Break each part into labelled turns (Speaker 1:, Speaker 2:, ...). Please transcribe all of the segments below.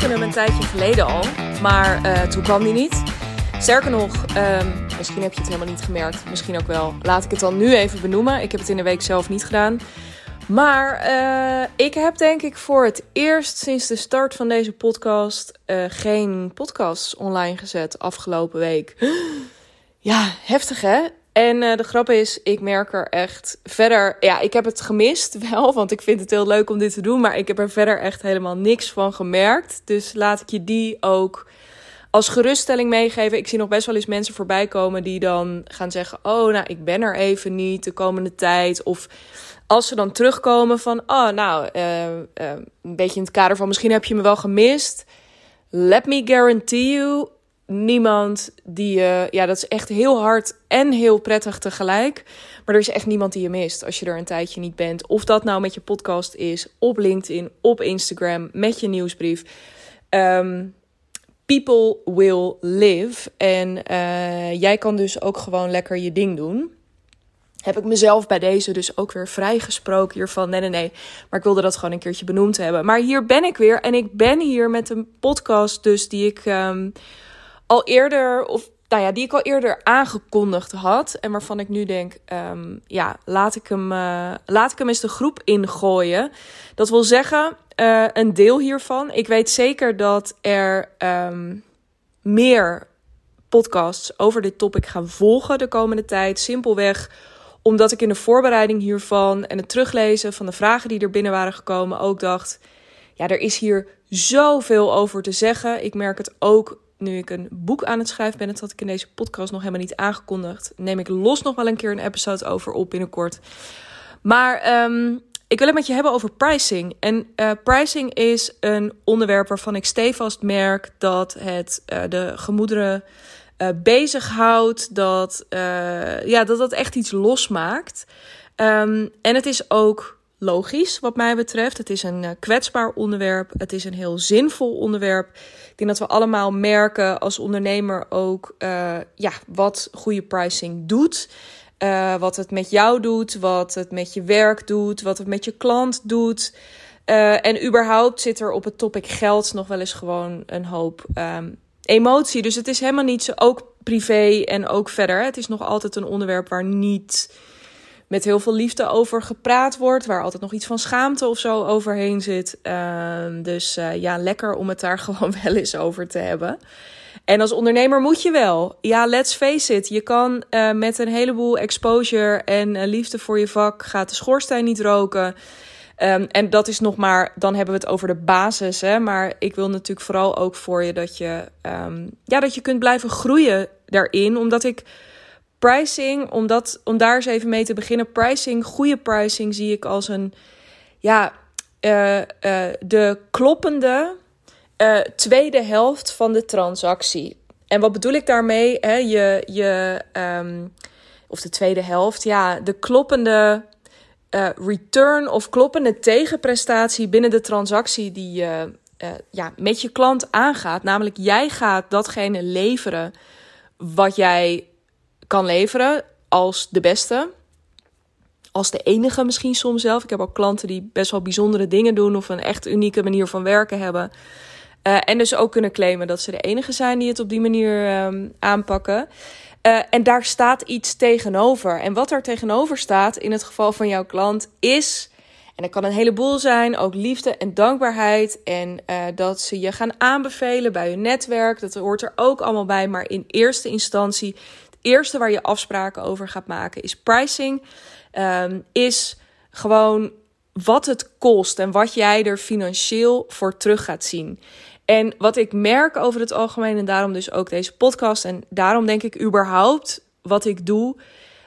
Speaker 1: hem een tijdje geleden al, maar uh, toen kwam hij niet. Sterker nog, um, misschien heb je het helemaal niet gemerkt, misschien ook wel. Laat ik het dan nu even benoemen. Ik heb het in de week zelf niet gedaan. Maar uh, ik heb denk ik voor het eerst sinds de start van deze podcast uh, geen podcasts online gezet afgelopen week. Ja, heftig hè? En uh, de grap is, ik merk er echt verder. Ja, ik heb het gemist wel, want ik vind het heel leuk om dit te doen. Maar ik heb er verder echt helemaal niks van gemerkt. Dus laat ik je die ook als geruststelling meegeven. Ik zie nog best wel eens mensen voorbij komen die dan gaan zeggen: Oh, nou, ik ben er even niet de komende tijd. Of als ze dan terugkomen van: Oh, nou, uh, uh, een beetje in het kader van misschien heb je me wel gemist. Let me guarantee you, niemand die je. ja, dat is echt heel hard en heel prettig tegelijk. Maar er is echt niemand die je mist als je er een tijdje niet bent. Of dat nou met je podcast is, op LinkedIn, op Instagram, met je nieuwsbrief. Um, people will live. En uh, jij kan dus ook gewoon lekker je ding doen. Heb ik mezelf bij deze dus ook weer vrijgesproken hiervan. Nee, nee, nee. Maar ik wilde dat gewoon een keertje benoemd hebben. Maar hier ben ik weer. En ik ben hier met een podcast dus die ik um, al eerder... Of nou ja, die ik al eerder aangekondigd had. En waarvan ik nu denk, um, ja, laat ik, hem, uh, laat ik hem eens de groep ingooien. Dat wil zeggen, uh, een deel hiervan. Ik weet zeker dat er um, meer podcasts over dit topic gaan volgen de komende tijd. Simpelweg omdat ik in de voorbereiding hiervan en het teruglezen van de vragen die er binnen waren gekomen ook dacht: ja, er is hier zoveel over te zeggen. Ik merk het ook nu ik een boek aan het schrijven ben. Dat had ik in deze podcast nog helemaal niet aangekondigd. Neem ik los nog wel een keer een episode over op binnenkort. Maar um, ik wil het met je hebben over pricing. En uh, pricing is een onderwerp waarvan ik stevast merk dat het uh, de gemoederen uh, bezighoudt. Dat, ja, dat dat echt iets losmaakt. Um, en het is ook logisch wat mij betreft. Het is een kwetsbaar onderwerp. Het is een heel zinvol onderwerp. Ik denk dat we allemaal merken als ondernemer ook ja, wat goede pricing doet. Uh, wat het met jou doet, wat het met je werk doet, wat het met je klant doet. En überhaupt zit er op het topic geld nog wel eens gewoon een hoop um, emotie. Dus het is helemaal niet zo, ook privé en ook verder. Het is nog altijd een onderwerp waar niet met heel veel liefde over gepraat wordt. Waar altijd nog iets van schaamte of zo overheen zit. Uh, dus uh, ja, lekker om het daar gewoon wel eens over te hebben. En als ondernemer moet je wel. Ja, let's face it. Je kan uh, met een heleboel exposure en uh, liefde voor je vak gaat de schoorsteen niet roken. Um, en dat is nog maar, dan hebben we het over de basis. Hè? Maar ik wil natuurlijk vooral ook voor je dat je, um, ja, dat je kunt blijven groeien daarin. Omdat ik pricing, omdat, om daar eens even mee te beginnen. Pricing, goede pricing zie ik als een, ja, uh, de kloppende uh, tweede helft van de transactie. En wat bedoel ik daarmee? Hè? Je, je, um, of de tweede helft, ja, de kloppende return of kloppende tegenprestatie binnen de transactie die je ja, met je klant aangaat. Namelijk, jij gaat datgene leveren wat jij kan leveren als de beste. Als de enige misschien soms zelf. Ik heb ook klanten die best wel bijzondere dingen doen of een echt unieke manier van werken hebben. Uh, en dus ook kunnen claimen dat ze de enige zijn die het op die manier um, aanpakken. Uh, en daar staat iets tegenover. En wat er tegenover staat in het geval van jouw klant is. En dat kan een heleboel zijn, ook liefde en dankbaarheid. En uh, dat ze je gaan aanbevelen bij hun netwerk. Dat hoort er ook allemaal bij. Maar in eerste instantie, eerste waar je afspraken over gaat maken is pricing. Um, is gewoon wat het kost en wat jij er financieel voor terug gaat zien. En wat ik merk over het algemeen, en daarom dus ook deze podcast, en daarom denk ik überhaupt wat ik doe,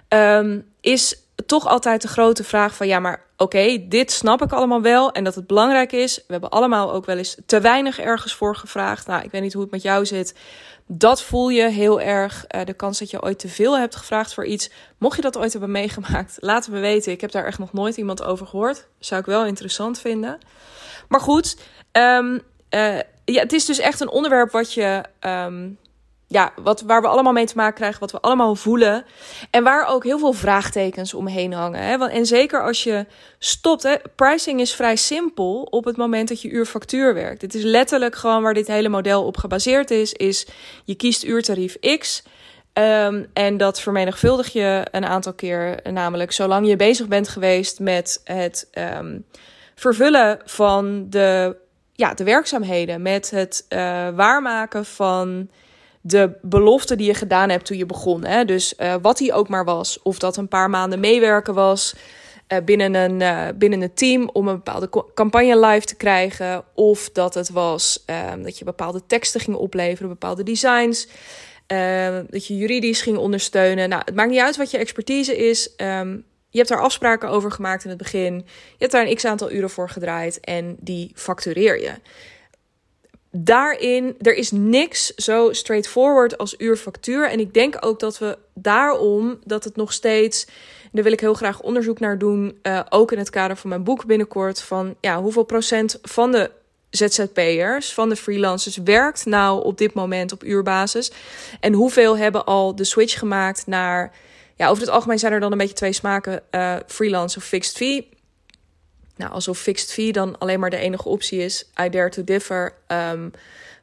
Speaker 1: um, is toch altijd de grote vraag van ja, maar oké, dit snap ik allemaal wel en dat het belangrijk is. We hebben allemaal ook wel eens te weinig ergens voor gevraagd. Nou, ik weet niet hoe het met jou zit. Dat voel je heel erg. Uh, de kans dat je ooit te veel hebt gevraagd voor iets. Mocht je dat ooit hebben meegemaakt, laat me weten. Ik heb daar echt nog nooit iemand over gehoord. Zou ik wel interessant vinden. Maar goed, um, uh, ja, het is dus echt een onderwerp wat je. Um, ja, wat, waar we allemaal mee te maken krijgen, wat we allemaal voelen. En waar ook heel veel vraagtekens omheen hangen. Hè? En zeker als je stopt. Hè? Pricing is vrij simpel op het moment dat je uurfactuur werkt. Het is letterlijk gewoon waar dit hele model op gebaseerd is. Is je kiest uurtarief X. Um, en dat vermenigvuldig je een aantal keer. Namelijk zolang je bezig bent geweest met het um, vervullen van de, ja, de werkzaamheden. Met het uh, waarmaken van de belofte die je gedaan hebt toen je begon. Hè? Dus uh, wat die ook maar was. Of dat een paar maanden meewerken was uh, binnen, een, uh, binnen een team om een bepaalde campagne live te krijgen. Of dat het was ehm, dat je bepaalde teksten ging opleveren, bepaalde designs. Ehm, dat je juridisch ging ondersteunen. Nou, het maakt niet uit wat je expertise is. Um, je hebt daar afspraken over gemaakt in het begin. Je hebt daar een x aantal uren voor gedraaid en die factureer je daarin, er is niks zo straightforward als uurfactuur. En ik denk ook dat we daarom, dat het nog steeds, daar wil ik heel graag onderzoek naar doen, uh, ook in het kader van mijn boek binnenkort, van ja, hoeveel procent van de ZZP'ers, van de freelancers, werkt nou op dit moment op uurbasis? En hoeveel hebben al de switch gemaakt naar, ja, over het algemeen zijn er dan een beetje twee smaken, uh, freelance of fixed fee. Nou, alsof fixed fee dan alleen maar de enige optie is. I dare to differ. Um,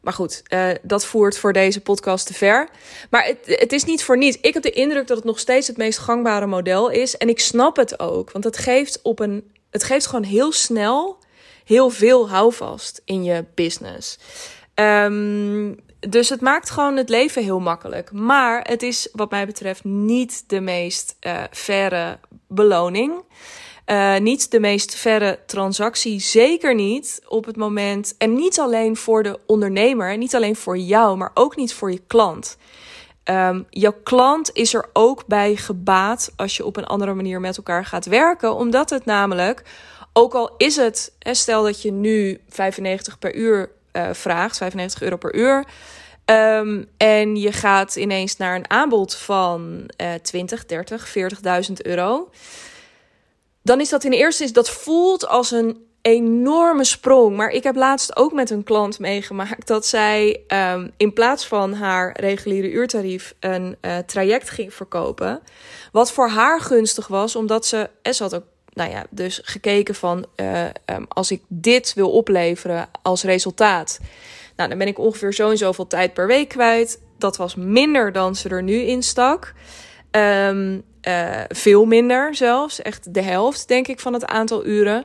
Speaker 1: maar goed, uh, dat voert voor deze podcast te ver. Maar het, het is niet voor niets. Ik heb de indruk dat het nog steeds het meest gangbare model is. En ik snap het ook. Want het geeft, op een, het geeft gewoon heel snel heel veel houvast in je business. Um, dus het maakt gewoon het leven heel makkelijk. Maar het is, wat mij betreft, niet de meest uh, verre beloning. Uh, niet de meest verre transactie, zeker niet op het moment. En niet alleen voor de ondernemer, niet alleen voor jou, maar ook niet voor je klant. Um, jouw klant is er ook bij gebaat als je op een andere manier met elkaar gaat werken, omdat het namelijk, ook al is het, stel dat je nu 95 per uur uh, vraagt, 95 euro per uur. Um, en je gaat ineens naar een aanbod van uh, 20, 30, 40.000 euro dan is dat in eerste instantie, dat voelt als een enorme sprong. Maar ik heb laatst ook met een klant meegemaakt dat zij um, in plaats van haar reguliere uurtarief een uh, traject ging verkopen. Wat voor haar gunstig was, omdat ze, en ze had ook, nou ja, dus gekeken van uh, um, als ik dit wil opleveren als resultaat. Nou, dan ben ik ongeveer zo en zoveel tijd per week kwijt. Dat was minder dan ze er nu in stak. Um, uh, veel minder zelfs, echt de helft denk ik van het aantal uren.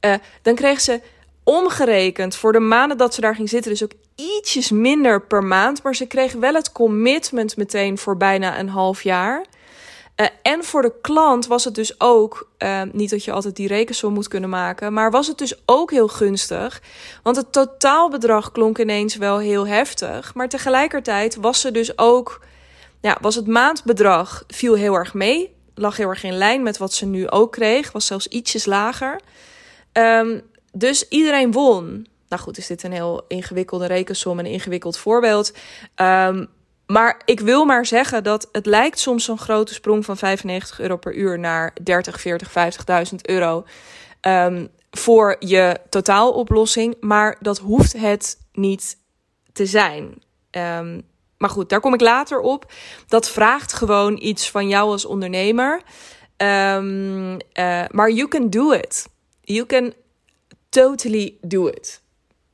Speaker 1: Uh, dan kreeg ze omgerekend voor de maanden dat ze daar ging zitten, dus ook ietsjes minder per maand. Maar ze kreeg wel het commitment meteen voor bijna een half jaar. Uh, en voor de klant was het dus ook, niet dat je altijd die rekensom moet kunnen maken, maar was het dus ook heel gunstig. Want het totaalbedrag klonk ineens wel heel heftig. Maar tegelijkertijd was ze dus ook ja, was het maandbedrag viel heel erg mee. Lag heel erg in lijn met wat ze nu ook kreeg. Was zelfs ietsjes lager. Um, dus iedereen won. Nou goed, is dit een heel ingewikkelde rekensom, een ingewikkeld voorbeeld. Um, maar ik wil maar zeggen dat het lijkt soms zo'n grote sprong van 95 euro per uur naar 30, 40, 50.000 euro um, voor je totaaloplossing. Maar dat hoeft het niet te zijn. Maar goed, daar kom ik later op. Dat vraagt gewoon iets van jou als ondernemer. Um, uh, maar you can do it. You can totally do it.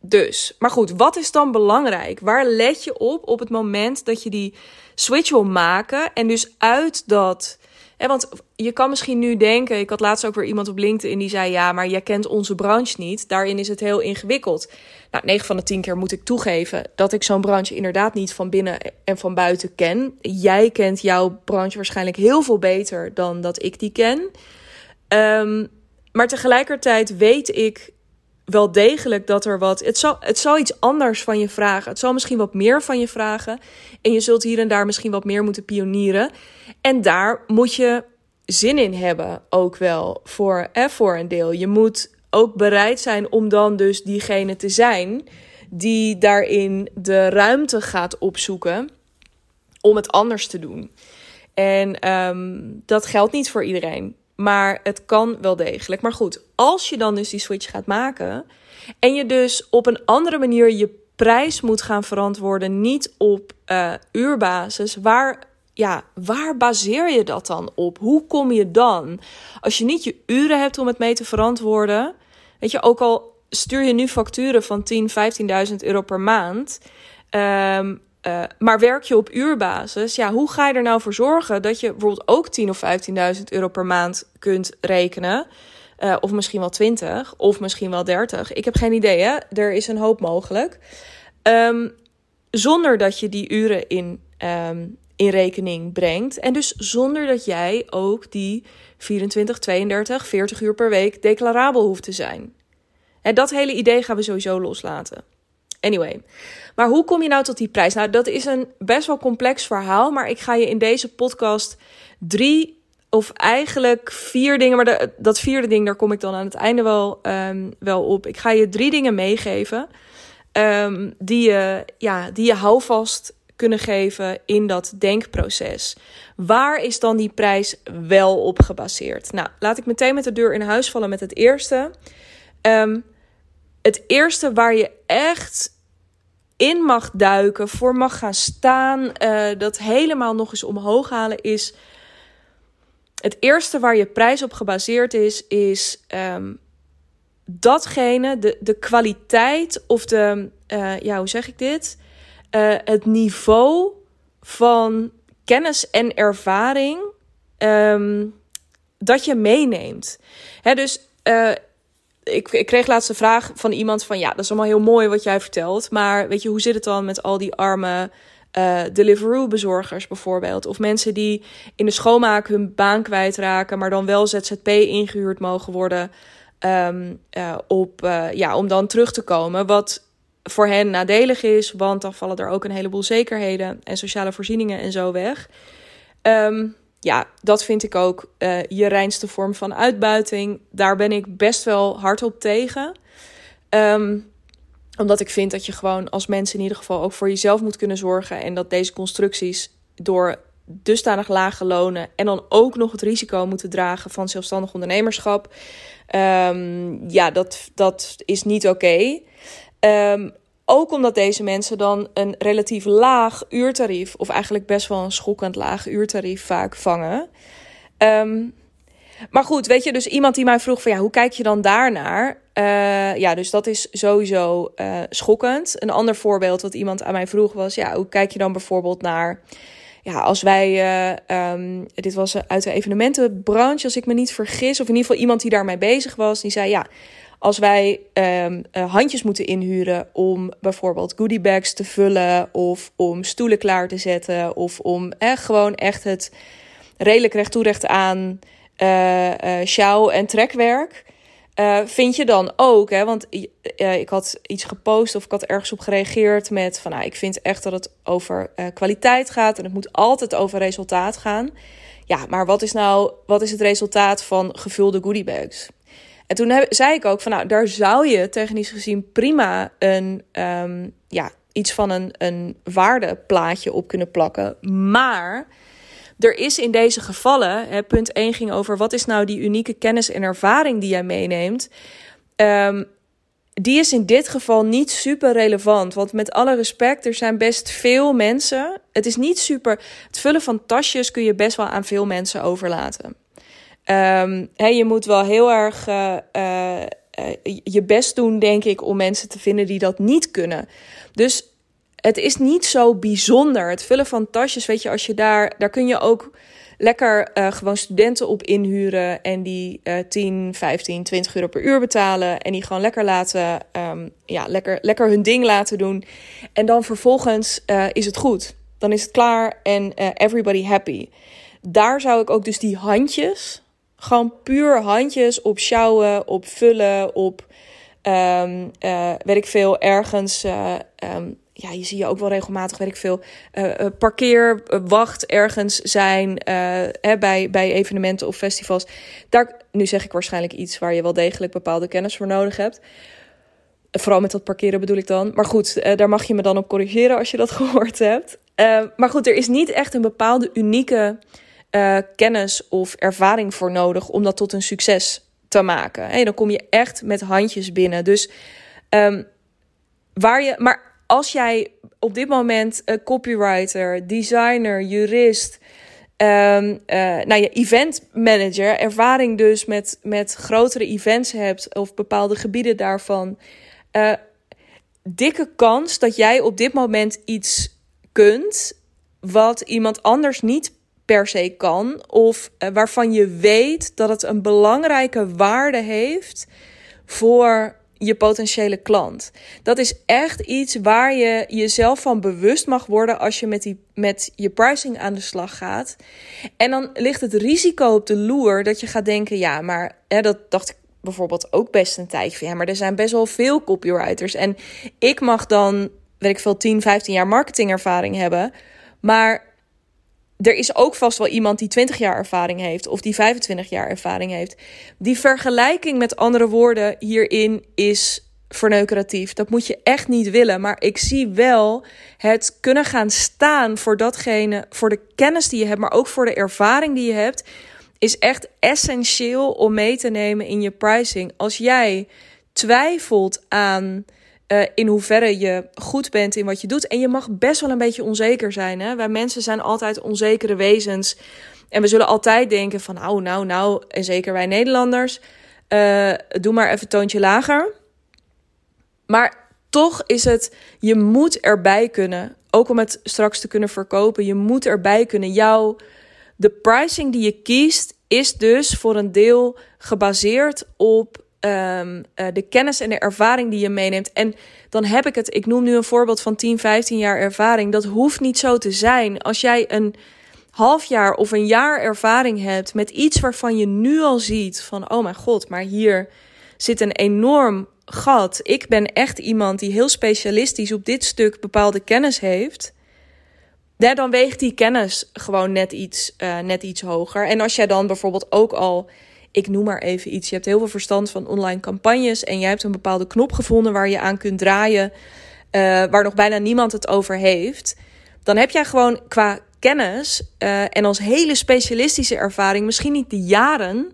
Speaker 1: Dus, maar goed, wat is dan belangrijk? Waar let je op op het moment dat je die switch wil maken en dus uit dat want je kan misschien nu denken, ik had laatst ook weer iemand op LinkedIn die zei: Ja, maar jij kent onze branche niet. Daarin is het heel ingewikkeld. Nou, 9 van de 10 keer moet ik toegeven dat ik zo'n branche inderdaad niet van binnen en van buiten ken. Jij kent jouw branche waarschijnlijk heel veel beter dan dat ik die ken. Um, maar tegelijkertijd weet ik wel degelijk dat er wat. Het zal, het zal iets anders van je vragen. Het zal misschien wat meer van je vragen. En je zult hier en daar misschien wat meer moeten pionieren. En daar moet je zin in hebben, ook wel voor, eh, voor een deel. Je moet ook bereid zijn om dan dus diegene te zijn die daarin de ruimte gaat opzoeken om het anders te doen. En um, dat geldt niet voor iedereen. Maar het kan wel degelijk. Maar goed, als je dan dus die switch gaat maken en je dus op een andere manier je prijs moet gaan verantwoorden, niet op uh, uurbasis, waar, ja, waar baseer je dat dan op? Hoe kom je dan? Als je niet je uren hebt om het mee te verantwoorden, weet je, ook al stuur je nu facturen van 10, 15.000 euro per maand. Um, uh, maar werk je op uurbasis, ja, hoe ga je er nou voor zorgen dat je bijvoorbeeld ook 10 of 15.000 euro per maand kunt rekenen? Uh, of misschien wel 20, of misschien wel 30. Ik heb geen idee, hè? Er is een hoop mogelijk. Um, zonder dat je die uren in, um, in rekening brengt. En dus zonder dat jij ook die 24, 32, 40 uur per week declarabel hoeft te zijn. En dat hele idee gaan we sowieso loslaten. Anyway, maar hoe kom je nou tot die prijs? Nou, dat is een best wel complex verhaal, maar ik ga je in deze podcast drie of eigenlijk vier dingen, maar dat vierde ding, daar kom ik dan aan het einde wel, um, wel op. Ik ga je drie dingen meegeven um, die, je, ja, die je houvast kunnen geven in dat denkproces. Waar is dan die prijs wel op gebaseerd? Nou, laat ik meteen met de deur in huis vallen met het eerste. Um, het eerste waar je echt in mag duiken, voor mag gaan staan, uh, dat helemaal nog eens omhoog halen, is het eerste waar je prijs op gebaseerd is, is um, datgene, de, de kwaliteit of de, uh, ja, hoe zeg ik dit? Uh, het niveau van kennis en ervaring um, dat je meeneemt. Hè, dus uh, ik, ik kreeg laatst een vraag van iemand van ja, dat is allemaal heel mooi wat jij vertelt. Maar weet je, hoe zit het dan met al die arme uh, Deliveroo-bezorgers bijvoorbeeld? Of mensen die in de schoonmaak hun baan kwijtraken, maar dan wel ZZP ingehuurd mogen worden. Uh, op, ja, om dan terug te komen. Wat voor hen nadelig is, want dan vallen er ook een heleboel zekerheden en sociale voorzieningen en zo weg. Um, ja, dat vind ik ook uh, je reinste vorm van uitbuiting. Daar ben ik best wel hard op tegen. Um, omdat ik vind dat je gewoon als mensen in ieder geval ook voor jezelf moet kunnen zorgen. En dat deze constructies door dusdanig lage lonen en dan ook nog het risico moeten dragen van zelfstandig ondernemerschap. Um, ja, dat, dat is niet oké. Ook omdat deze mensen dan een relatief laag uurtarief, of eigenlijk best wel een schokkend laag uurtarief vaak vangen. Um, maar goed, weet je, dus iemand die mij vroeg van ja, hoe kijk je dan daarnaar? Uh, ja, dus dat is sowieso uh, schokkend. Een ander voorbeeld wat iemand aan mij vroeg was, ja, hoe kijk je dan bijvoorbeeld naar, ja, als wij, uh, um, dit was uit de evenementenbranche, als ik me niet vergis, of in ieder geval iemand die daarmee bezig was, die zei ja, als wij um, uh, handjes moeten inhuren om bijvoorbeeld goodiebags te vullen of om stoelen klaar te zetten of om echt gewoon echt het redelijk recht toe recht aan uh, sjouw en trekwerk. Vind je dan ook, hè? want ik had iets gepost of ik had ergens op gereageerd met van nou, ik vind echt dat het over kwaliteit gaat en het moet altijd over resultaat gaan. Ja, maar wat is nou, wat is het resultaat van gevulde goodiebags? En toen zei ik ook van nou, daar zou je technisch gezien prima een, um, ja, iets van een, een waardeplaatje op kunnen plakken. Maar er is in deze gevallen, hè, punt 1 ging over wat is nou die unieke kennis en ervaring die jij meeneemt. Um, die is in dit geval niet super relevant. Want met alle respect, er zijn best veel mensen. Het is niet super. Het vullen van tasjes kun je best wel aan veel mensen overlaten. Um, je moet wel heel erg uh, uh, je best doen, denk ik, om mensen te vinden die dat niet kunnen. Dus het is niet zo bijzonder. Het vullen van tasjes, weet je, als je daar, daar kun je ook lekker gewoon studenten op inhuren en die uh, 10, 15, 20 euro per uur betalen en die gewoon lekker laten, um, ja, lekker, lekker hun ding laten doen. En dan vervolgens is het goed. Dan is het klaar en everybody happy. Daar zou ik ook dus die handjes, gewoon puur handjes op sjouwen, op vullen, op um, uh, weet ik veel, ergens. Uh, um, ja, je zie je ook wel regelmatig, weet ik veel, uh, parkeer, wacht ergens zijn hè, bij, bij evenementen of festivals. Daar, nu zeg ik waarschijnlijk iets waar je wel degelijk bepaalde kennis voor nodig hebt. Vooral met dat parkeren bedoel ik dan. Maar goed, daar mag je me dan op corrigeren als je dat gehoord hebt. maar goed, er is niet echt een bepaalde unieke uh, kennis of ervaring voor nodig om dat tot een succes te maken. Hey, dan kom je echt met handjes binnen. Dus um, waar je, maar als jij op dit moment een copywriter, designer, jurist, um, nou ja, event manager, ervaring dus met, met grotere events hebt of bepaalde gebieden daarvan. Uh, dikke kans dat jij op dit moment iets kunt wat iemand anders niet per se kan, of uh, waarvan je weet dat het een belangrijke waarde heeft voor je potentiële klant. Dat is echt iets waar je jezelf van bewust mag worden als je met, die, met je pricing aan de slag gaat. En dan ligt het risico op de loer dat je gaat denken: ja, maar hè, dat dacht ik bijvoorbeeld ook best een tijdje ja, maar er zijn best wel veel copywriters. En ik mag dan, weet ik veel, 10, 15 jaar marketingervaring hebben. Maar er is ook vast wel iemand die 20 jaar ervaring heeft of die 25 jaar ervaring heeft. Die vergelijking met andere woorden hierin is verneukeratief. Dat moet je echt niet willen. Maar ik zie wel het kunnen gaan staan voor datgene, voor de kennis die je hebt, maar ook voor de ervaring die je hebt, is echt essentieel om mee te nemen in je pricing. Als jij twijfelt aan uh, in hoeverre je goed bent in wat je doet. En je mag best wel een beetje onzeker zijn. Hè? Wij mensen zijn altijd onzekere wezens. En we zullen altijd denken van nou, nou, nou. En zeker wij Nederlanders. Uh, doe maar even toontje lager. Maar toch is het, je moet erbij kunnen. Ook om het straks te kunnen verkopen. Je moet erbij kunnen. Jouw, de pricing die je kiest is dus voor een deel gebaseerd op um, uh, de kennis en de ervaring die je meeneemt. En dan heb ik het, ik noem nu een voorbeeld van 10, 15 jaar ervaring. Dat hoeft niet zo te zijn. Als jij een half jaar of een jaar ervaring hebt met iets waarvan je nu al ziet van, oh mijn god, maar hier zit een enorm gat. Ik ben echt iemand die heel specialistisch op dit stuk bepaalde kennis heeft. Ja, dan weegt die kennis gewoon net iets, uh, net iets hoger. En als jij dan bijvoorbeeld ook al ik noem maar even iets. Je hebt heel veel verstand van online campagnes en jij hebt een bepaalde knop gevonden waar je aan kunt draaien, uh, waar nog bijna niemand het over heeft. Dan heb jij gewoon qua kennis uh, en als hele specialistische ervaring, misschien niet de jaren,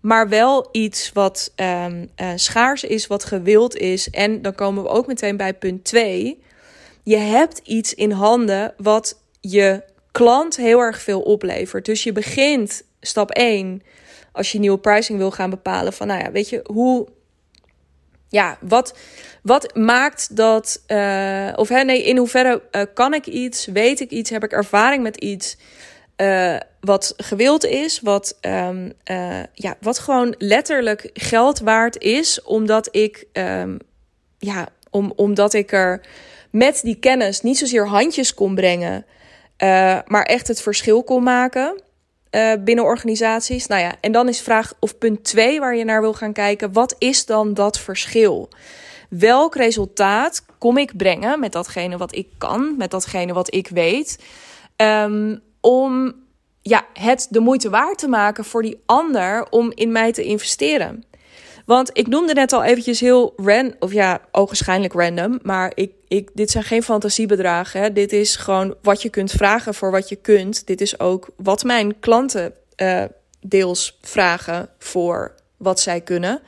Speaker 1: maar wel iets wat um, uh, schaars is, wat gewild is. En dan komen we ook meteen bij punt 2. Je hebt iets in handen wat je klant heel erg veel oplevert. Dus je begint stap 1 als je nieuwe pricing wil gaan bepalen. Van nou ja, weet je, hoe. Ja, wat, wat maakt dat. Uh, of hè, nee, in hoeverre uh, kan ik iets? Weet ik iets? Heb ik ervaring met iets? Uh, wat gewild is, wat, um, ja, wat gewoon letterlijk geld waard is, omdat ik, um, ja, om, omdat ik er met die kennis niet zozeer handjes kon brengen, maar echt het verschil kon maken. Uh, binnen organisaties. Nou ja, en dan is vraag of punt 2 waar je naar wil gaan kijken. Wat is dan dat verschil? Welk resultaat kom ik brengen met datgene wat ik kan, met datgene wat ik weet, um, om ja, het de moeite waard te maken voor die ander om in mij te investeren? Want ik noemde net al eventjes heel random, of ja, ogenschijnlijk random, maar ik, ik, dit zijn geen fantasiebedragen. Hè. Dit is gewoon wat je kunt vragen voor wat je kunt. Dit is ook wat mijn klanten uh, deels vragen voor wat zij kunnen.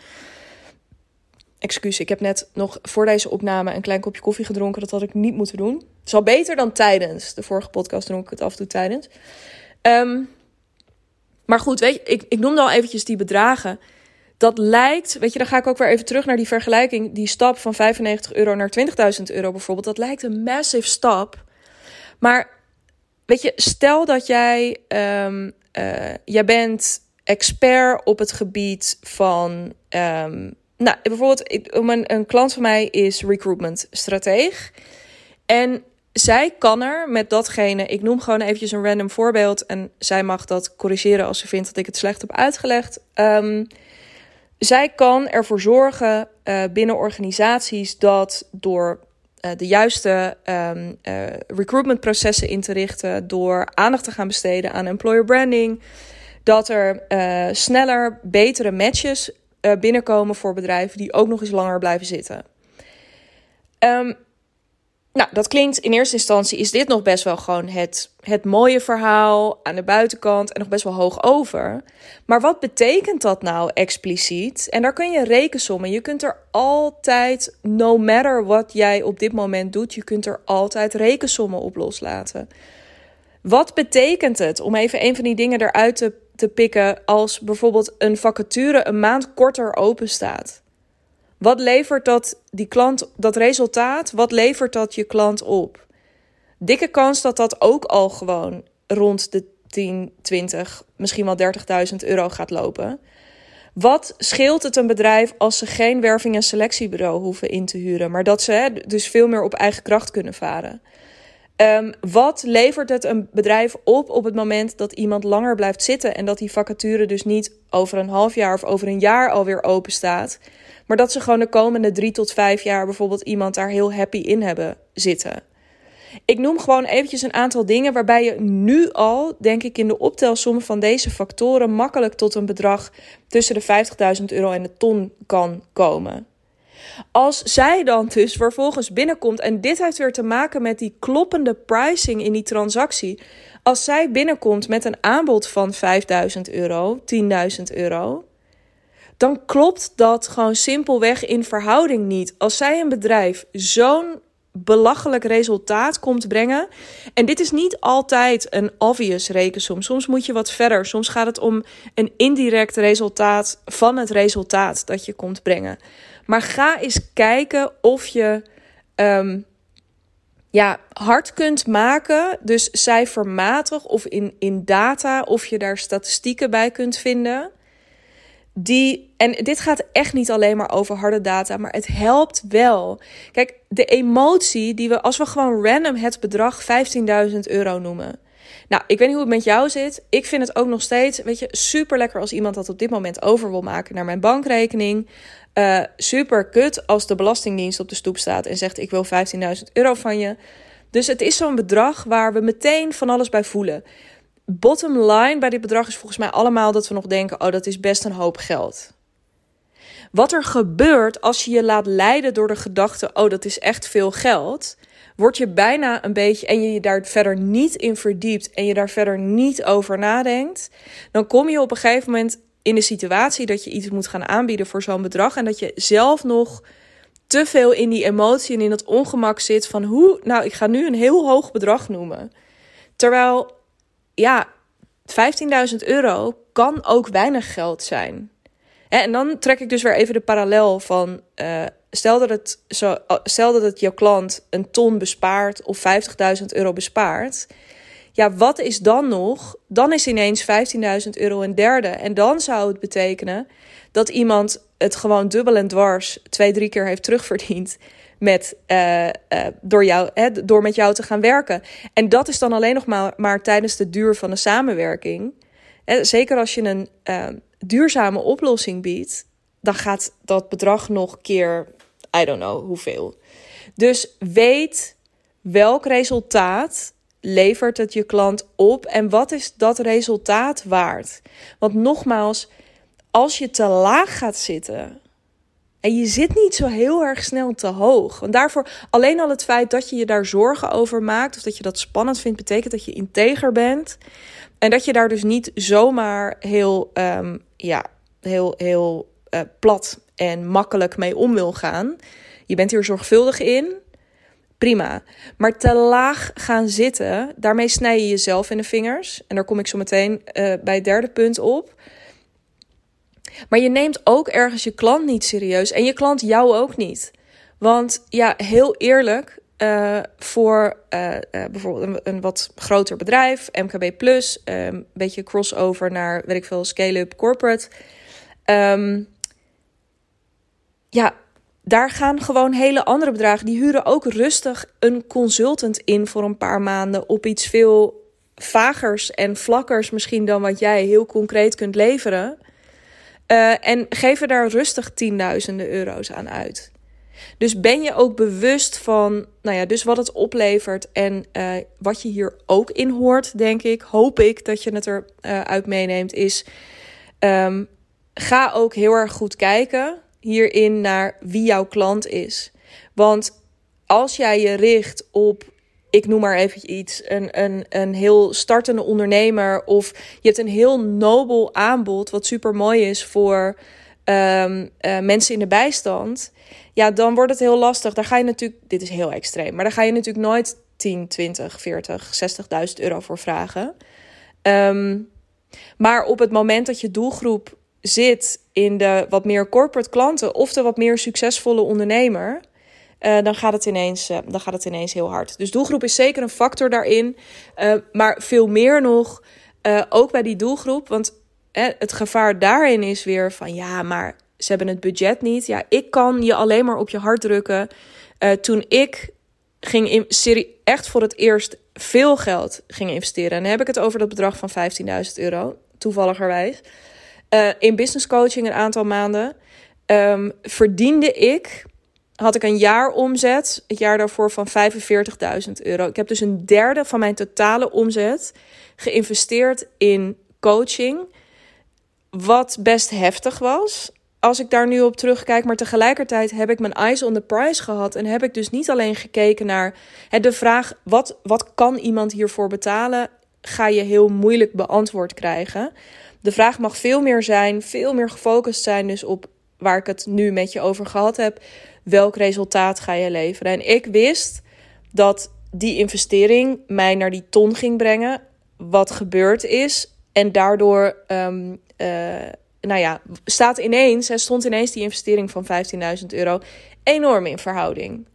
Speaker 1: Excuus, ik heb net nog voor deze opname een klein kopje koffie gedronken. Dat had ik niet moeten doen. Het is al beter dan tijdens. De vorige podcast dronk ik het af en toe tijdens. Um, maar goed, weet je, ik, ik noemde al eventjes die bedragen dat lijkt, weet je, dan ga ik ook weer even terug naar die vergelijking. Die stap van 95 euro naar 20.000 euro bijvoorbeeld. Dat lijkt een massive stap. Maar weet je, stel dat jij, um, uh, jij bent expert op het gebied van, um, nou bijvoorbeeld, ik, een, een klant van mij is recruitment strateeg. En zij kan er met datgene, ik noem gewoon eventjes een random voorbeeld. En zij mag dat corrigeren als ze vindt dat ik het slecht heb uitgelegd. Um, zij kan ervoor zorgen uh, binnen organisaties dat door uh, de juiste um, uh, recruitmentprocessen in te richten, door aandacht te gaan besteden aan employer branding, dat er sneller betere matches binnenkomen voor bedrijven die ook nog eens langer blijven zitten. Um, Nou, dat klinkt in eerste instantie is dit nog best wel gewoon het, het mooie verhaal aan de buitenkant en nog best wel hoog over. Maar wat betekent dat nou expliciet? En daar kun je rekensommen. Je kunt er altijd, no matter wat jij op dit moment doet, je kunt er altijd rekensommen op loslaten. Wat betekent het om even een van die dingen eruit te, te pikken als bijvoorbeeld een vacature een maand korter open staat? Wat levert dat, die klant, dat resultaat, wat levert dat je klant op? Dikke kans dat dat ook al gewoon rond de 10, 20, misschien wel 30.000 euro gaat lopen. Wat scheelt het een bedrijf als ze geen werving- en selectiebureau hoeven in te huren, maar dat ze dus veel meer op eigen kracht kunnen varen? Um, wat levert het een bedrijf op op het moment dat iemand langer blijft zitten en dat die vacature dus niet over een half jaar of over een jaar alweer open staat, maar dat ze gewoon de komende drie tot vijf jaar bijvoorbeeld iemand daar heel happy in hebben zitten. Ik noem gewoon eventjes een aantal dingen waarbij je nu al, denk ik, in de optelsom van deze factoren makkelijk tot een bedrag tussen de 50.000 euro en de ton kan komen. Als zij dan dus vervolgens binnenkomt, en dit heeft weer te maken met die kloppende pricing in die transactie. Als zij binnenkomt met een aanbod van 5000 euro, 10.000 euro, dan klopt dat gewoon simpelweg in verhouding niet. Als zij een bedrijf zo'n belachelijk resultaat komt brengen. En dit is niet altijd een obvious rekensom. Soms moet je wat verder. Soms gaat het om een indirect resultaat van het resultaat dat je komt brengen. Maar ga eens kijken of je um, ja, hard kunt maken. Dus cijfermatig of in, in data. Of je daar statistieken bij kunt vinden die, en dit gaat echt niet alleen maar over harde data, maar het helpt wel. Kijk, de emotie die we, als we gewoon random het bedrag 15.000 euro noemen. Nou, ik weet niet hoe het met jou zit. Ik vind het ook nog steeds, weet je, super lekker als iemand dat op dit moment over wil maken naar mijn bankrekening. Uh, super kut als de Belastingdienst op de stoep staat en zegt: Ik wil 15.000 euro van je. Dus het is zo'n bedrag waar we meteen van alles bij voelen bottom line bij dit bedrag is volgens mij allemaal dat we nog denken: oh, dat is best een hoop geld. Wat er gebeurt als je je laat leiden door de gedachte: oh, dat is echt veel geld, word je bijna een beetje en je je daar verder niet in verdiept en je daar verder niet over nadenkt, dan kom je op een gegeven moment in de situatie dat je iets moet gaan aanbieden voor zo'n bedrag en dat je zelf nog te veel in die emotie en in dat ongemak zit van hoe, nou, ik ga nu een heel hoog bedrag noemen. Terwijl ja, 15.000 euro kan ook weinig geld zijn. En dan trek ik dus weer even de parallel van. Uh, stel, dat het oh, stel dat het jouw klant een ton bespaart of 50.000 euro bespaart. Ja, wat is dan nog? Dan is ineens 15.000 euro een derde. En dan zou het betekenen dat iemand het gewoon dubbel en dwars twee, drie keer heeft terugverdiend met, uh, uh, door, jou, hè, door met jou te gaan werken. En dat is dan alleen nog maar, maar tijdens de duur van de samenwerking. En zeker als je een uh, duurzame oplossing biedt, dan gaat dat bedrag nog keer, I don't know hoeveel. Dus weet welk resultaat levert het je klant op en wat is dat resultaat waard? Want nogmaals, als je te laag gaat zitten, en je zit niet zo heel erg snel te hoog. Want daarvoor, alleen al het feit dat je je daar zorgen over maakt, of dat je dat spannend vindt, betekent dat je integer bent. En dat je daar dus niet zomaar heel, um, ja, heel, heel uh, plat en makkelijk mee om wil gaan. Je bent hier zorgvuldig in. Prima. Maar te laag gaan zitten, daarmee snij je jezelf in de vingers. En daar kom ik zo meteen uh, bij het derde punt op. Maar je neemt ook ergens je klant niet serieus en je klant jou ook niet. Want ja, heel eerlijk, uh, voor uh, uh, bijvoorbeeld een, wat groter bedrijf, MKB Plus, een beetje crossover naar, weet ik veel, scale-up corporate. Um, ja, daar gaan gewoon hele andere bedragen. Die huren ook rustig een consultant in voor een paar maanden op iets veel vagers en vlakkers misschien dan wat jij heel concreet kunt leveren. Uh, en geven daar rustig tienduizenden euro's aan uit. Dus ben je ook bewust van, nou ja, dus wat het oplevert en uh, wat je hier ook in hoort, denk ik, hoop ik dat je het eruit uh, uit meeneemt, is um, ga ook heel erg goed kijken hierin naar wie jouw klant is. Want als jij je richt op, ik noem maar even iets, een, een, een heel startende ondernemer. Of je hebt een heel nobel aanbod, wat super mooi is voor um, uh, mensen in de bijstand. Ja, dan wordt het heel lastig. Daar ga je natuurlijk, dit is heel extreem, maar daar ga je natuurlijk nooit 10, 20, 40, 60.000 euro voor vragen. Um, maar op het moment dat je doelgroep zit in de wat meer corporate klanten of de wat meer succesvolle ondernemer, uh, dan, gaat het ineens, uh, dan gaat het ineens heel hard. Dus doelgroep is zeker een factor daarin. Uh, maar veel meer nog, ook bij die doelgroep. Want het gevaar daarin is weer van ja, maar ze hebben het budget niet. Ja, ik kan je alleen maar op je hart drukken. toen ik ging in serie echt voor het eerst veel geld ging investeren. En dan heb ik het over dat bedrag van 15.000 euro, toevalligerwijs. In business coaching een aantal maanden. Um, verdiende ik, had ik een jaar omzet, het jaar daarvoor van 45.000 euro. Ik heb dus een derde van mijn totale omzet geïnvesteerd in coaching. Wat best heftig was als ik daar nu op terugkijk, maar tegelijkertijd heb ik mijn eyes on the prize gehad. En heb ik dus niet alleen gekeken naar de vraag: wat, wat kan iemand hiervoor betalen? Ga je heel moeilijk beantwoord krijgen. De vraag mag veel meer zijn, veel meer gefocust zijn, dus op waar ik het nu met je over gehad heb. Welk resultaat ga je leveren? En ik wist dat die investering mij naar die ton ging brengen. Wat gebeurd is. En daardoor um, nou ja, staat ineens, er stond ineens die investering van 15.000 euro enorm in verhouding.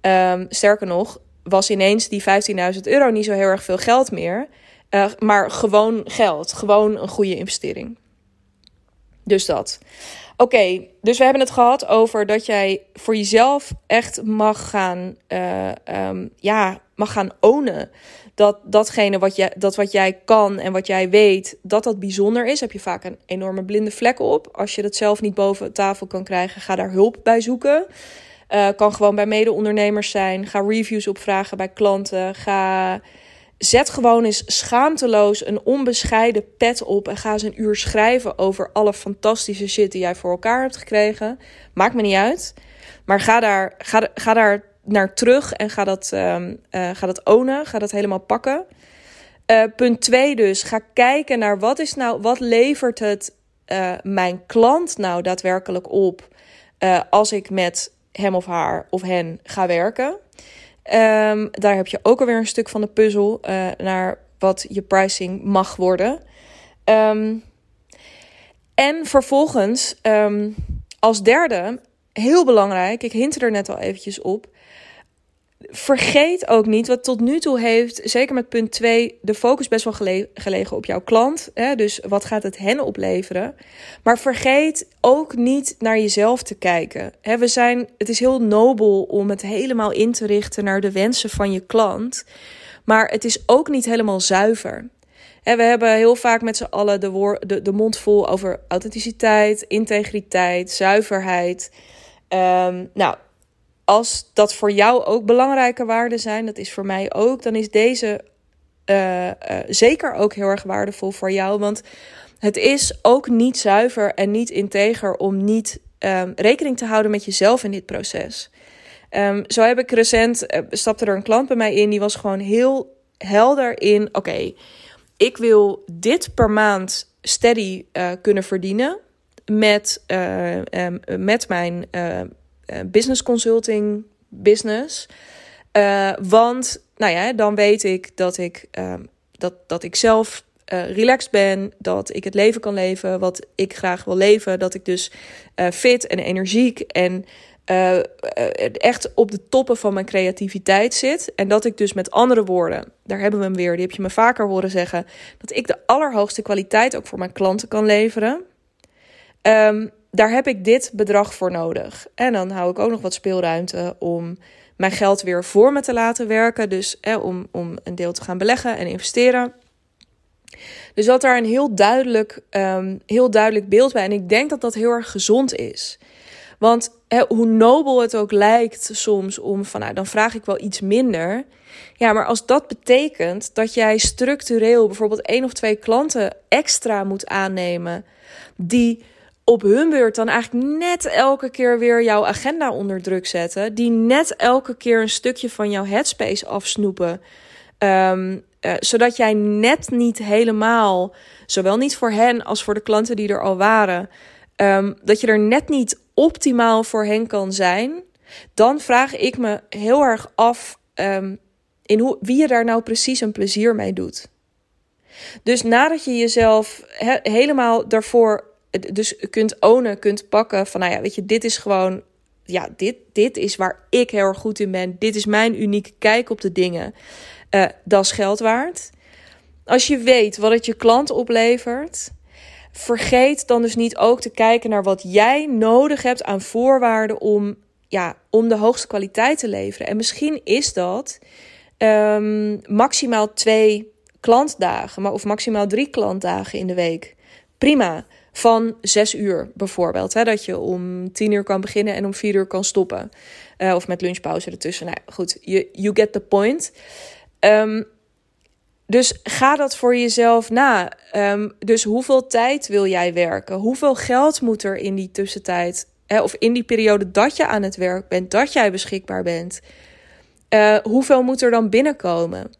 Speaker 1: Um, sterker nog, was ineens die 15.000 euro niet zo heel erg veel geld meer. Uh, maar gewoon geld. Gewoon een goede investering. Dus dat. Oké, dus we hebben het gehad over dat jij voor jezelf echt mag gaan, uh, ja, mag gaan ownen dat datgene wat, jij, dat wat jij kan en wat jij weet, dat dat bijzonder is. Heb je vaak een enorme blinde vlek op. Als je dat zelf niet boven tafel kan krijgen, ga daar hulp bij zoeken. Uh, kan gewoon bij mede-ondernemers zijn. Ga reviews opvragen bij klanten. Ga... Zet gewoon eens schaamteloos een onbescheiden pet op en ga eens een uur schrijven over alle fantastische shit die jij voor elkaar hebt gekregen. Maakt me niet uit. Maar ga daar, ga, ga daar naar terug en ga dat, um, uh, ga dat ownen, ga dat helemaal pakken. Uh, punt 2 dus, ga kijken naar wat is nou, wat levert het uh, mijn klant nou daadwerkelijk op als ik met hem of haar of hen ga werken. Um, daar heb je ook alweer een stuk van de puzzel naar wat je pricing mag worden. Um, en vervolgens, als derde, heel belangrijk, ik hint er net al eventjes op, vergeet ook niet wat tot nu toe heeft, zeker met punt 2, de focus best wel gelegen op jouw klant. Hè? Dus wat gaat het hen opleveren? Maar vergeet ook niet naar jezelf te kijken. Hè, we zijn, het is heel nobel om het helemaal in te richten naar de wensen van je klant. Maar het is ook niet helemaal zuiver. We hebben heel vaak met z'n allen de, de, mond vol over authenticiteit, integriteit, zuiverheid. Um, nou, als dat voor jou ook belangrijke waarden zijn, dat is voor mij ook, dan is deze uh, uh, zeker ook heel erg waardevol voor jou. Want het is ook niet zuiver en niet integer om niet um, rekening te houden met jezelf in dit proces. Um, zo heb ik recent, uh, stapte er een klant bij mij in, die was gewoon heel helder in: oké, ik wil dit per maand steady kunnen verdienen met, um, met mijn business consulting business. Uh, want, nou ja, dan weet ik dat ik, uh, dat, dat ik zelf uh, relaxed ben, dat ik het leven kan leven wat ik graag wil leven, dat ik dus fit en energiek en echt op de toppen van mijn creativiteit zit. En dat ik dus met andere woorden, daar hebben we hem weer, die heb je me vaker horen zeggen, dat ik de allerhoogste kwaliteit ook voor mijn klanten kan leveren. Um, daar heb ik dit bedrag voor nodig. En dan hou ik ook nog wat speelruimte om mijn geld weer voor me te laten werken. Dus om, om een deel te gaan beleggen en investeren. Dus dat daar een heel duidelijk, um, heel duidelijk beeld bij. En ik denk dat dat heel erg gezond is. Want hoe nobel het ook lijkt soms om van, nou, dan vraag ik wel iets minder. Ja, maar als dat betekent dat jij structureel bijvoorbeeld één of twee klanten extra moet aannemen die op hun beurt dan eigenlijk net elke keer weer jouw agenda onder druk zetten. Die net elke keer een stukje van jouw headspace afsnoepen. Um, zodat jij net niet helemaal, zowel niet voor hen als voor de klanten die er al waren, um, dat je er net niet optimaal voor hen kan zijn. Dan vraag ik me heel erg af um, in hoe, wie je daar nou precies een plezier mee doet. Dus nadat je jezelf helemaal daarvoor dus kunt ownen, kunt pakken van nou ja, weet je, dit is gewoon ja, dit, dit is waar ik heel erg goed in ben. Dit is mijn unieke kijk op de dingen. Uh, dat is geld waard. Als je weet wat het je klant oplevert, vergeet dan dus niet ook te kijken naar wat jij nodig hebt aan voorwaarden om, ja, om de hoogste kwaliteit te leveren. En misschien is dat um, maximaal twee klantdagen, maar of maximaal drie klantdagen in de week. Prima. Van zes uur bijvoorbeeld. Hè, dat je om tien uur kan beginnen en om vier uur kan stoppen. Uh, of met lunchpauze ertussen. Nou goed, you, get the point. Um, dus ga dat voor jezelf na. Um, dus hoeveel tijd wil jij werken? Hoeveel geld moet er in die tussentijd, hè, of in die periode dat je aan het werk bent, dat jij beschikbaar bent? Uh, hoeveel moet er dan binnenkomen?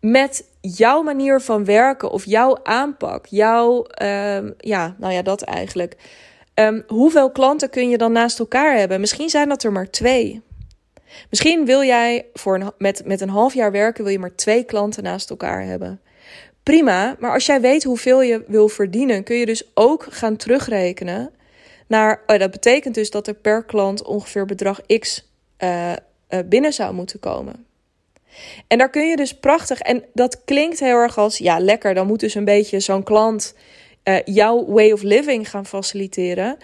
Speaker 1: Met jouw manier van werken of jouw aanpak, jouw, um, ja, nou ja, dat eigenlijk. Um, hoeveel klanten kun je dan naast elkaar hebben? Misschien zijn dat er maar twee. Misschien wil jij voor met, met een half jaar werken, wil je maar twee klanten naast elkaar hebben. Prima, maar als jij weet hoeveel je wil verdienen, kun je dus ook gaan terugrekenen naar. Oh, dat betekent dus dat er per klant ongeveer bedrag X uh, uh, binnen zou moeten komen. En daar kun je dus prachtig, en dat klinkt heel erg als ja, lekker. Dan moet dus een beetje zo'n klant uh, jouw way of living gaan faciliteren.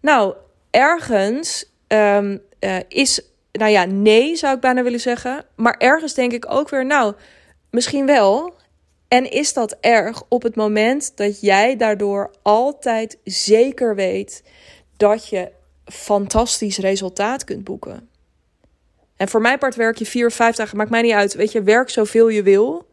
Speaker 1: Nou, ergens um, is nou ja, nee zou ik bijna willen zeggen. Maar ergens denk ik ook weer, nou, misschien wel. En is dat erg op het moment dat jij daardoor altijd zeker weet dat je fantastisch resultaat kunt boeken? En voor mijn part werk je vier of vijf dagen, maakt mij niet uit. Weet je, werk zoveel je wil.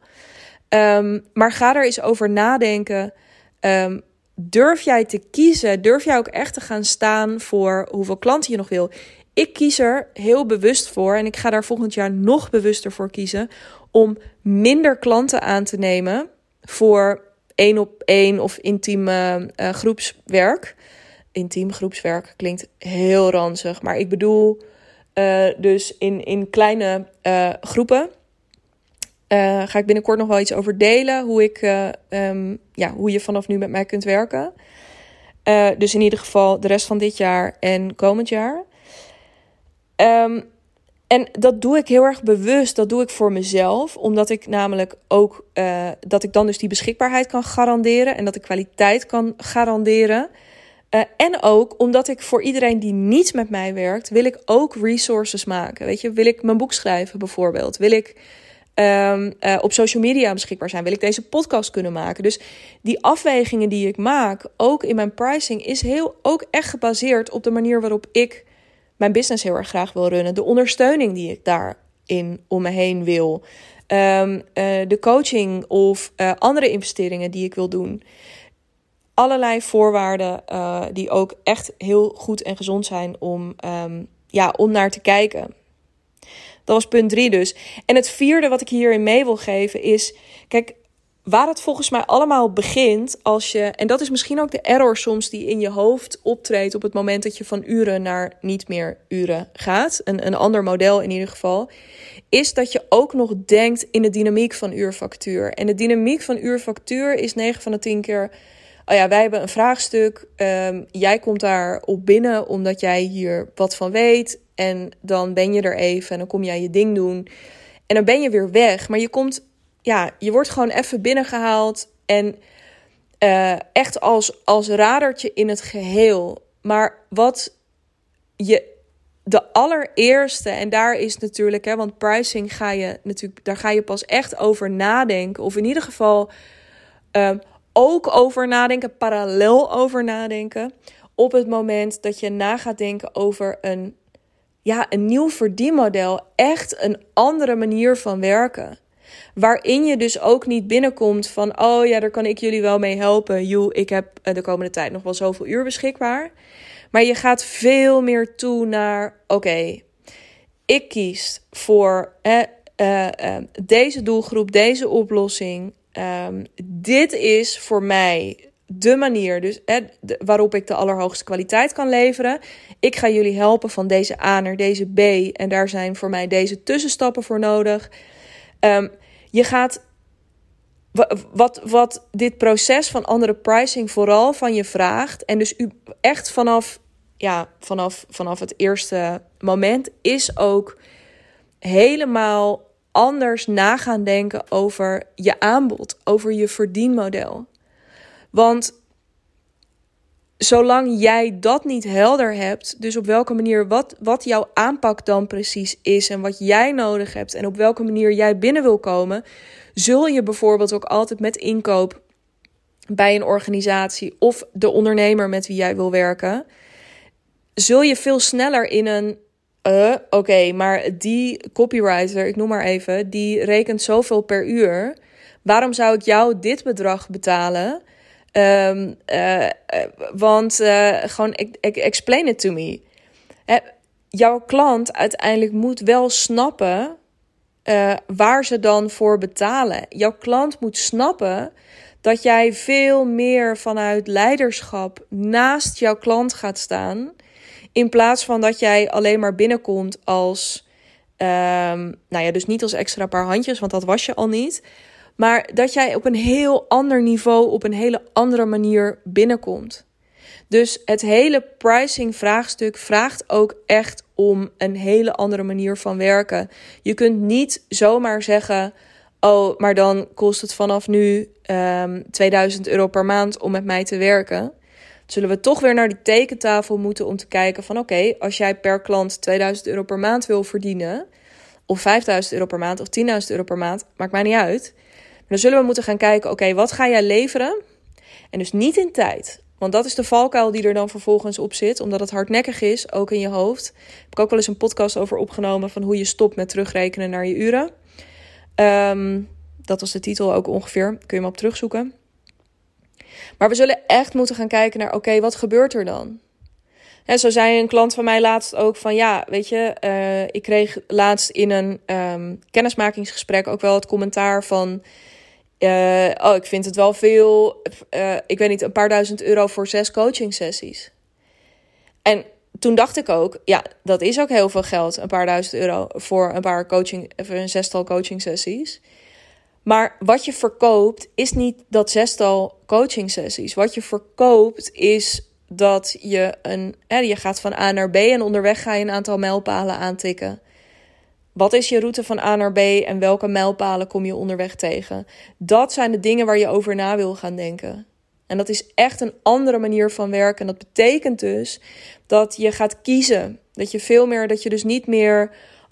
Speaker 1: Um, maar ga er eens over nadenken. Um, durf jij te kiezen? Durf jij ook echt te gaan staan voor hoeveel klanten je nog wil? Ik kies er heel bewust voor en ik ga daar volgend jaar nog bewuster voor kiezen om minder klanten aan te nemen voor één op één of intiem uh, groepswerk. Intiem groepswerk klinkt heel ranzig, maar ik bedoel uh, dus in, in kleine uh, groepen. ga ik binnenkort nog wel iets over delen hoe, ik, um, ja, hoe je vanaf nu met mij kunt werken. dus in ieder geval de rest van dit jaar en komend jaar. Um, en dat doe ik heel erg bewust. Dat doe ik voor mezelf. Omdat ik namelijk ook dat ik dan dus die beschikbaarheid kan garanderen. En dat ik kwaliteit kan garanderen. Uh, en ook omdat ik voor iedereen die niet met mij werkt, wil ik ook resources maken. Weet je, wil ik mijn boek schrijven bijvoorbeeld? Wil ik um, uh, op social media beschikbaar zijn? Wil ik deze podcast kunnen maken? Dus die afwegingen die ik maak, ook in mijn pricing, is heel ook echt gebaseerd op de manier waarop ik mijn business heel erg graag wil runnen. De ondersteuning die ik daarin om me heen wil. Um, uh, de coaching of andere investeringen die ik wil doen. Allerlei voorwaarden uh, die ook echt heel goed en gezond zijn om, um, ja, om naar te kijken. Dat was punt drie dus. En het vierde wat ik hierin mee wil geven is... Kijk, waar het volgens mij allemaal begint als je, en dat is misschien ook de error soms die in je hoofd optreedt op het moment dat je van uren naar niet meer uren gaat, een, een ander model in ieder geval, is dat je ook nog denkt in de dynamiek van uurfactuur. En de dynamiek van uurfactuur is 9 van de 10 keer. Oh ja, wij hebben een vraagstuk. Um, jij komt daar op binnen omdat jij hier wat van weet. En dan ben je er even en dan kom jij je ding doen. En dan ben je weer weg. Maar je komt ja, je wordt gewoon even binnengehaald en uh, echt als, als radertje in het geheel. Maar wat je de allereerste, en daar is natuurlijk, hè, want pricing ga je natuurlijk, daar ga je pas echt over nadenken. Of in ieder geval uh, ook over nadenken, parallel over nadenken. Op het moment dat je na gaat denken over een, ja, een nieuw verdienmodel, echt een andere manier van werken. Waarin je dus ook niet binnenkomt van, oh ja, daar kan ik jullie wel mee helpen. Joe, ik heb eh, de komende tijd nog wel zoveel uur beschikbaar. Maar je gaat veel meer toe naar, oké, ik kies voor eh, eh, deze doelgroep, deze oplossing. Um, dit is voor mij de manier dus, waarop ik de allerhoogste kwaliteit kan leveren. Ik ga jullie helpen van deze A naar deze B. En daar zijn voor mij deze tussenstappen voor nodig. Um, je gaat. Wat, wat dit proces van andere pricing vooral van je vraagt. En dus u echt vanaf, ja, vanaf, vanaf het eerste moment is ook helemaal anders na gaan denken over je aanbod, over je verdienmodel. Want zolang jij dat niet helder hebt, dus op welke manier, wat, wat jouw aanpak dan precies is en wat jij nodig hebt en op welke manier jij binnen wil komen, zul je bijvoorbeeld ook altijd met inkoop bij een organisatie of de ondernemer met wie jij wil werken, zul je veel sneller in een uh, oké, maar die copywriter, ik noem maar even, die rekent zoveel per uur. Waarom zou ik jou dit bedrag betalen? Um, uh, want uh, gewoon, explain it to me. jouw klant uiteindelijk moet wel snappen waar ze dan voor betalen. Jouw klant moet snappen dat jij veel meer vanuit leiderschap naast jouw klant gaat staan. In plaats van dat jij alleen maar binnenkomt als. Um, nou ja, dus niet als extra paar handjes, want dat was je al niet. Maar dat jij op een heel ander niveau, op een hele andere manier binnenkomt. Dus het hele pricing vraagstuk vraagt ook echt om een hele andere manier van werken. Je kunt niet zomaar zeggen: Oh, maar dan kost het vanaf nu um, ehm, 2000 euro per maand om met mij te werken. Zullen we toch weer naar die tekentafel moeten om te kijken van oké, als jij per klant 2000 euro per maand wil verdienen, of 5000 euro per maand of 10.000 euro per maand, maakt mij niet uit dan zullen we moeten gaan kijken, oké, wat ga jij leveren? En dus niet in tijd. Want dat is de valkuil die er dan vervolgens op zit. Omdat het hardnekkig is, ook in je hoofd. Heb ik ook wel eens een podcast over opgenomen van hoe je stopt met terugrekenen naar je uren. Um, dat was de titel ook ongeveer. Kun je hem op terugzoeken. Maar we zullen echt moeten gaan kijken naar, oké, wat gebeurt er dan? En zo zei een klant van mij laatst ook van ja, weet je, uh, ik kreeg laatst in een um, kennismakingsgesprek ook wel het commentaar van uh, oh, ik vind het wel veel. Uh, ik weet niet, een paar duizend euro voor zes coaching sessies. En toen dacht ik ook, ja, dat is ook heel veel geld. Een paar duizend euro voor een paar coaching, even een zestal coaching sessies. Maar wat je verkoopt is niet dat zestal coaching sessies. Wat je verkoopt is dat je een, hè, je gaat van A naar B en onderweg ga je een aantal mijlpalen aantikken. Wat is je route van A naar B en welke mijlpalen kom je onderweg tegen? Dat zijn de dingen waar je over na wil gaan denken. En dat is echt een andere manier van werken. En dat betekent dus dat je gaat kiezen. Dat je veel meer, dat je dus niet meer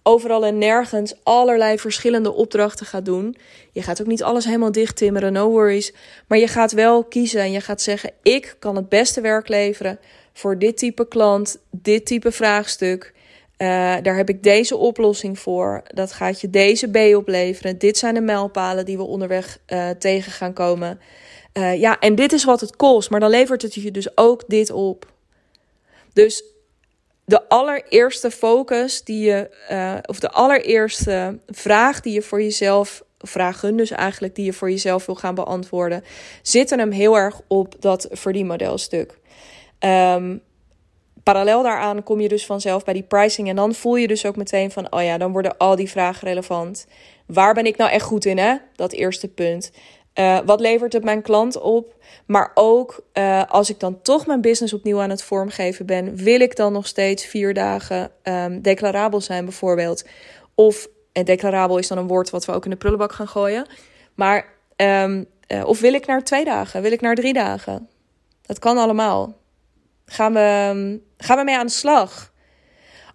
Speaker 1: overal en nergens allerlei verschillende opdrachten gaat doen. Je gaat ook niet alles helemaal dicht timmeren, no worries. Maar je gaat wel kiezen en je gaat zeggen: ik kan het beste werk leveren voor dit type klant, dit type vraagstuk. Uh, daar heb ik deze oplossing voor. Dat gaat je deze B opleveren. Dit zijn de mijlpalen die we onderweg uh, tegen gaan komen. Uh, ja, en dit is wat het kost. Maar dan levert het je dus ook dit op. Dus de allereerste focus die je, of de allereerste vraag die je voor jezelf, vragen dus eigenlijk, die je voor jezelf wil gaan beantwoorden, zitten hem heel erg op dat verdienmodelstuk. Um, parallel daaraan kom je dus vanzelf bij die pricing. En dan voel je dus ook meteen van, oh ja, dan worden al die vragen relevant. Waar ben ik nou echt goed in, hè? Dat eerste punt. Uh, wat levert het mijn klant op? Maar ook uh, als ik dan toch mijn business opnieuw aan het vormgeven ben, wil ik dan nog steeds vier dagen um, declarabel zijn, bijvoorbeeld? Of, en declarabel is dan een woord wat we ook in de prullenbak gaan gooien. Maar, um, uh, of wil ik naar twee dagen? Wil ik naar drie dagen? Dat kan allemaal. Gaan we, ehm, gaan we mee aan de slag?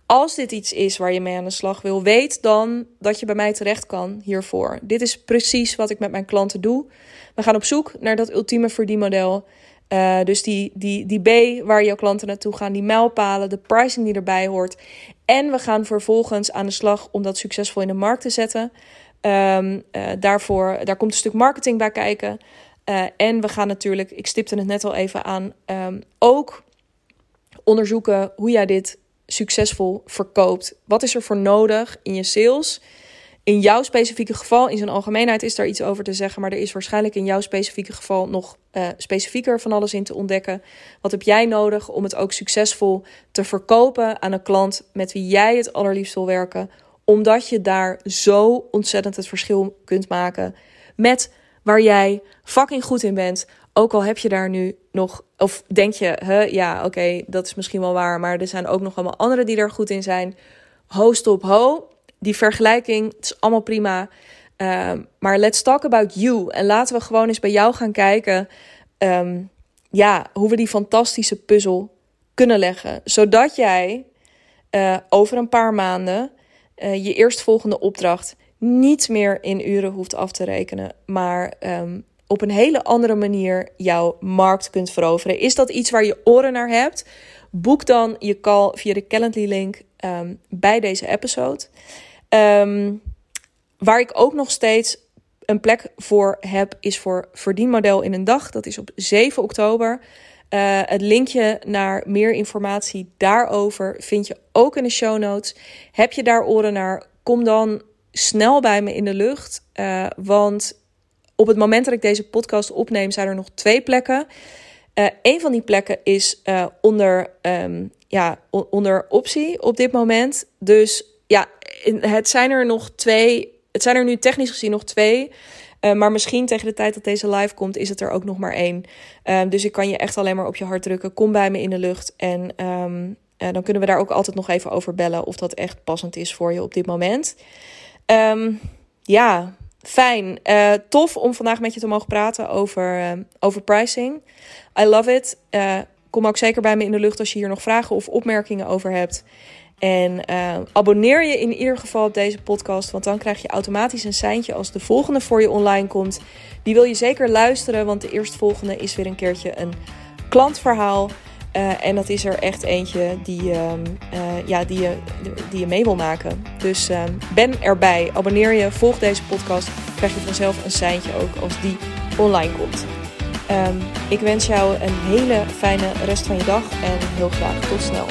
Speaker 1: Als dit iets is waar je mee aan de slag wil, weet dan dat je bij mij terecht kan hiervoor. Dit is precies wat ik met mijn klanten doe. We gaan op zoek naar dat ultieme verdienmodel. Uh, dus die, die, die B waar jouw klanten naartoe gaan, die mijlpalen, de pricing die erbij hoort. En we gaan vervolgens aan de slag om dat succesvol in de markt te zetten. Um, daarvoor, daar komt een stuk marketing bij kijken. en we gaan natuurlijk, ik stipte het net al even aan, um, ook onderzoeken hoe jij dit succesvol verkoopt. Wat is er voor nodig in je sales? In jouw specifieke geval, in zijn algemeenheid is daar iets over te zeggen, maar er is waarschijnlijk in jouw specifieke geval nog uh, specifieker van alles in te ontdekken. Wat heb jij nodig om het ook succesvol te verkopen aan een klant met wie jij het allerliefst wil werken? Omdat je daar zo ontzettend het verschil kunt maken met waar jij fucking goed in bent. Ook al heb je daar nu nog, of denk je, huh, ja, oké, dat is misschien wel waar, maar er zijn ook nog allemaal anderen die daar goed in zijn. Ho, stop, ho. Die vergelijking, het is allemaal prima. Ehm, maar let's talk about you. En laten we gewoon eens bij jou gaan kijken. Ehm, ja, hoe we die fantastische puzzel kunnen leggen. Zodat jij uh, over een paar maanden uh, je eerstvolgende opdracht niet meer in uren hoeft af te rekenen. Maar um, op een hele andere manier jouw markt kunt veroveren. Is dat iets waar je oren naar hebt? Boek dan je call via de Calendly link um, bij deze episode. Um, waar ik ook nog steeds een plek voor heb, is voor verdienmodel in een dag. Dat is op 7 oktober. Uh, het linkje naar meer informatie daarover vind je ook in de show notes. Heb je daar oren naar? Kom dan snel bij me in de lucht. Uh, want op het moment dat ik deze podcast opneem, zijn er nog twee plekken. Uh, een van die plekken is uh, onder, um, ja, onder optie op dit moment. Dus ja, het zijn er nog twee. Het zijn er nu technisch gezien nog twee. Uh, maar misschien tegen de tijd dat deze live komt, is het er ook nog maar één. Ehm, dus ik kan je echt alleen maar op je hart drukken. Kom bij me in de lucht. En um, dan kunnen we daar ook altijd nog even over bellen. Of dat echt passend is voor je op dit moment. Ja, fijn. Uh, tof om vandaag met je te mogen praten over, uh, over pricing. I love it. Uh, kom ook zeker bij me in de lucht als je hier nog vragen of opmerkingen over hebt. En abonneer je in ieder geval op deze podcast, want dan krijg je automatisch een seintje als de volgende voor je online komt. Die wil je zeker luisteren, want de eerstvolgende is weer een keertje een klantverhaal. Uh, en dat is er echt eentje die, uh, uh, ja, die, je, die je mee wil maken. Dus ehm, ben erbij. Abonneer je, volg deze podcast. Krijg je vanzelf een seintje ook als die online komt. Um, ik wens jou een hele fijne rest van je dag en heel graag tot snel.